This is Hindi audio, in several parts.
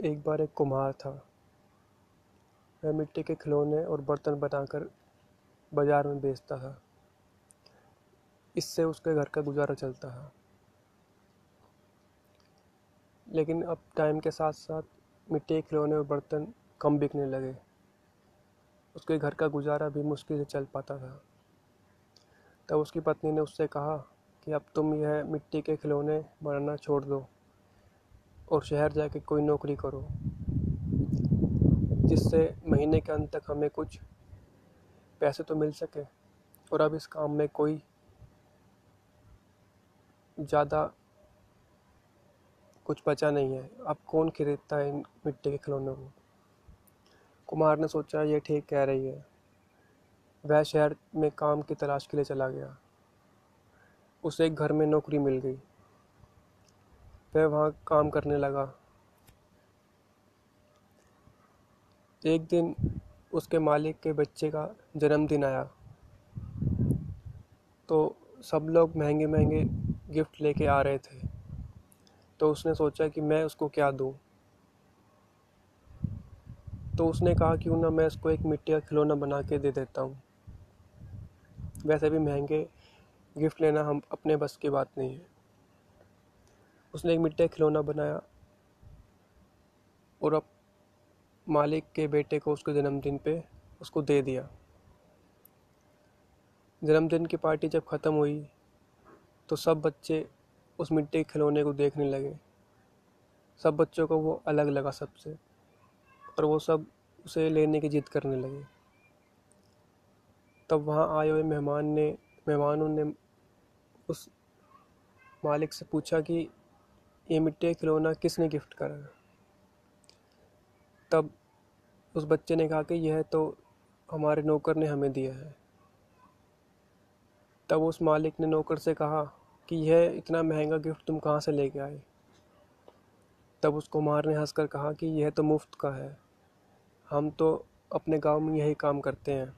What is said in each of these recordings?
एक बार एक कुम्हार था। वह मिट्टी के खिलौने और बर्तन बनाकर बाज़ार में बेचता था। इससे उसके घर का गुजारा चलता था। लेकिन अब टाइम के साथ साथ मिट्टी के खिलौने और बर्तन कम बिकने लगे। उसके घर का गुजारा भी मुश्किल से चल पाता था। तब उसकी पत्नी ने उससे कहा कि अब तुम यह मिट्टी के खिलौने बनाना छोड़ दो। और शहर जाके कोई नौकरी करो, जिससे महीने के अंत तक हमें कुछ पैसे तो मिल सके और अब इस काम में कोई ज़्यादा कुछ बचा नहीं है। अब कौन खरीदता है इन मिट्टी के खिलौनों को? कुमार ने सोचा, ये ठीक कह रही है। वह शहर में काम की तलाश के लिए चला गया। उसे एक घर में नौकरी मिल गई। वह वहाँ काम करने लगा। एक दिन उसके मालिक के बच्चे का जन्मदिन आया। तो सब लोग महँगे महँगे गिफ्ट लेके आ रहे थे। तो उसने सोचा कि मैं उसको क्या दूँ? तो उसने कहा क्यों ना मैं उसको एक मिट्टी का खिलौना बना के दे देता हूँ। वैसे भी महँगे गिफ्ट लेना हम अपने बस की बात नहीं है। उसने एक मिट्टी का खिलौना बनाया और अब मालिक के बेटे को उसके जन्मदिन पे उसको दे दिया। जन्मदिन की पार्टी जब ख़त्म हुई तो सब बच्चे उस मिट्टी के खिलौने को देखने लगे। सब बच्चों को वो अलग लगा सबसे, और वो सब उसे लेने की जिद करने लगे। तब वहाँ आए हुए मेहमान ने, मेहमानों ने उस मालिक से पूछा कि ये मिट्टी खिलौना किसने गिफ्ट करा? तब उस बच्चे ने कहा कि यह तो हमारे नौकर ने हमें दिया है। तब उस मालिक ने नौकर से कहा कि यह इतना महँगा गिफ्ट तुम कहाँ से लेके आए? तब उस कुमार ने हंसकर कहा कि यह तो मुफ़्त का है। हम तो अपने गाँव में यही काम करते हैं।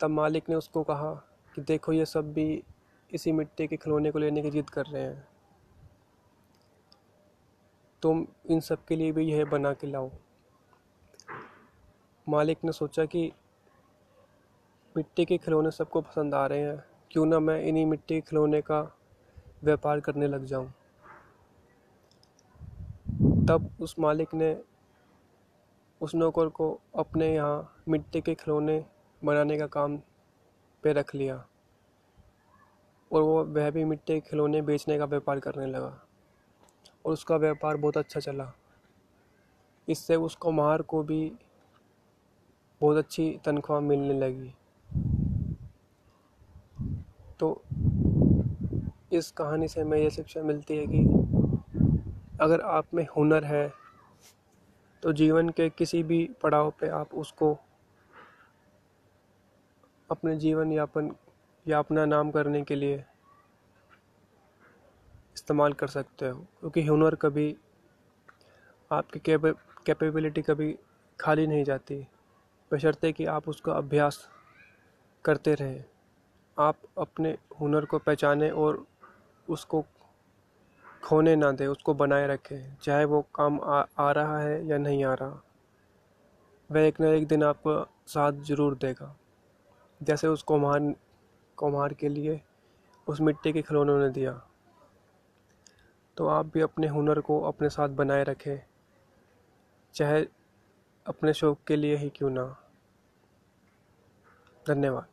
तब मालिक ने उसको कहा कि देखो, ये सब भी इसी मिट्टी के खिलौने को लेने की जिद कर रहे हैं। तुम इन सब के लिए भी यह बना के लाओ। मालिक ने सोचा कि मिट्टी के खिलौने सबको पसंद आ रहे हैं। क्यों ना मैं इन्हीं मिट्टी के खिलौने का व्यापार करने लग जाऊँ। तब उस मालिक ने उस नौकर को अपने यहाँ मिट्टी के खिलौने बनाने का काम पे रख लिया। और वो वह भी मिट्टी के खिलौने बेचने का व्यापार करने लगा। और उसका व्यापार बहुत अच्छा चला। इससे उस कुम्हार को भी बहुत अच्छी तनख्वाह मिलने लगी। तो इस कहानी से हमें यह शिक्षा मिलती है कि अगर आप में हुनर है तो जीवन के किसी भी पड़ाव पे आप उसको अपने जीवन यापन या अपना नाम करने के लिए इस्तेमाल कर सकते हो क्योंकि हुनर कभी आपकी कैपेबिलिटी कभी खाली नहीं जाती। बशर्ते कि आप उसका अभ्यास करते रहें। आप अपने हुनर को पहचानें और उसको खोने ना दें उसको बनाए रखें चाहे वो काम आ, आ रहा है या नहीं आ रहा। वह एक ना एक दिन आपको साथ ज़रूर देगा। जैसे उस कुम्हार कुम्हार के लिए उस मिट्टी के खिलौनों ने दिया। तो आप भी अपने हुनर को अपने साथ बनाए रखें। चाहे अपने शौक़ के लिए ही क्यों ना। धन्यवाद।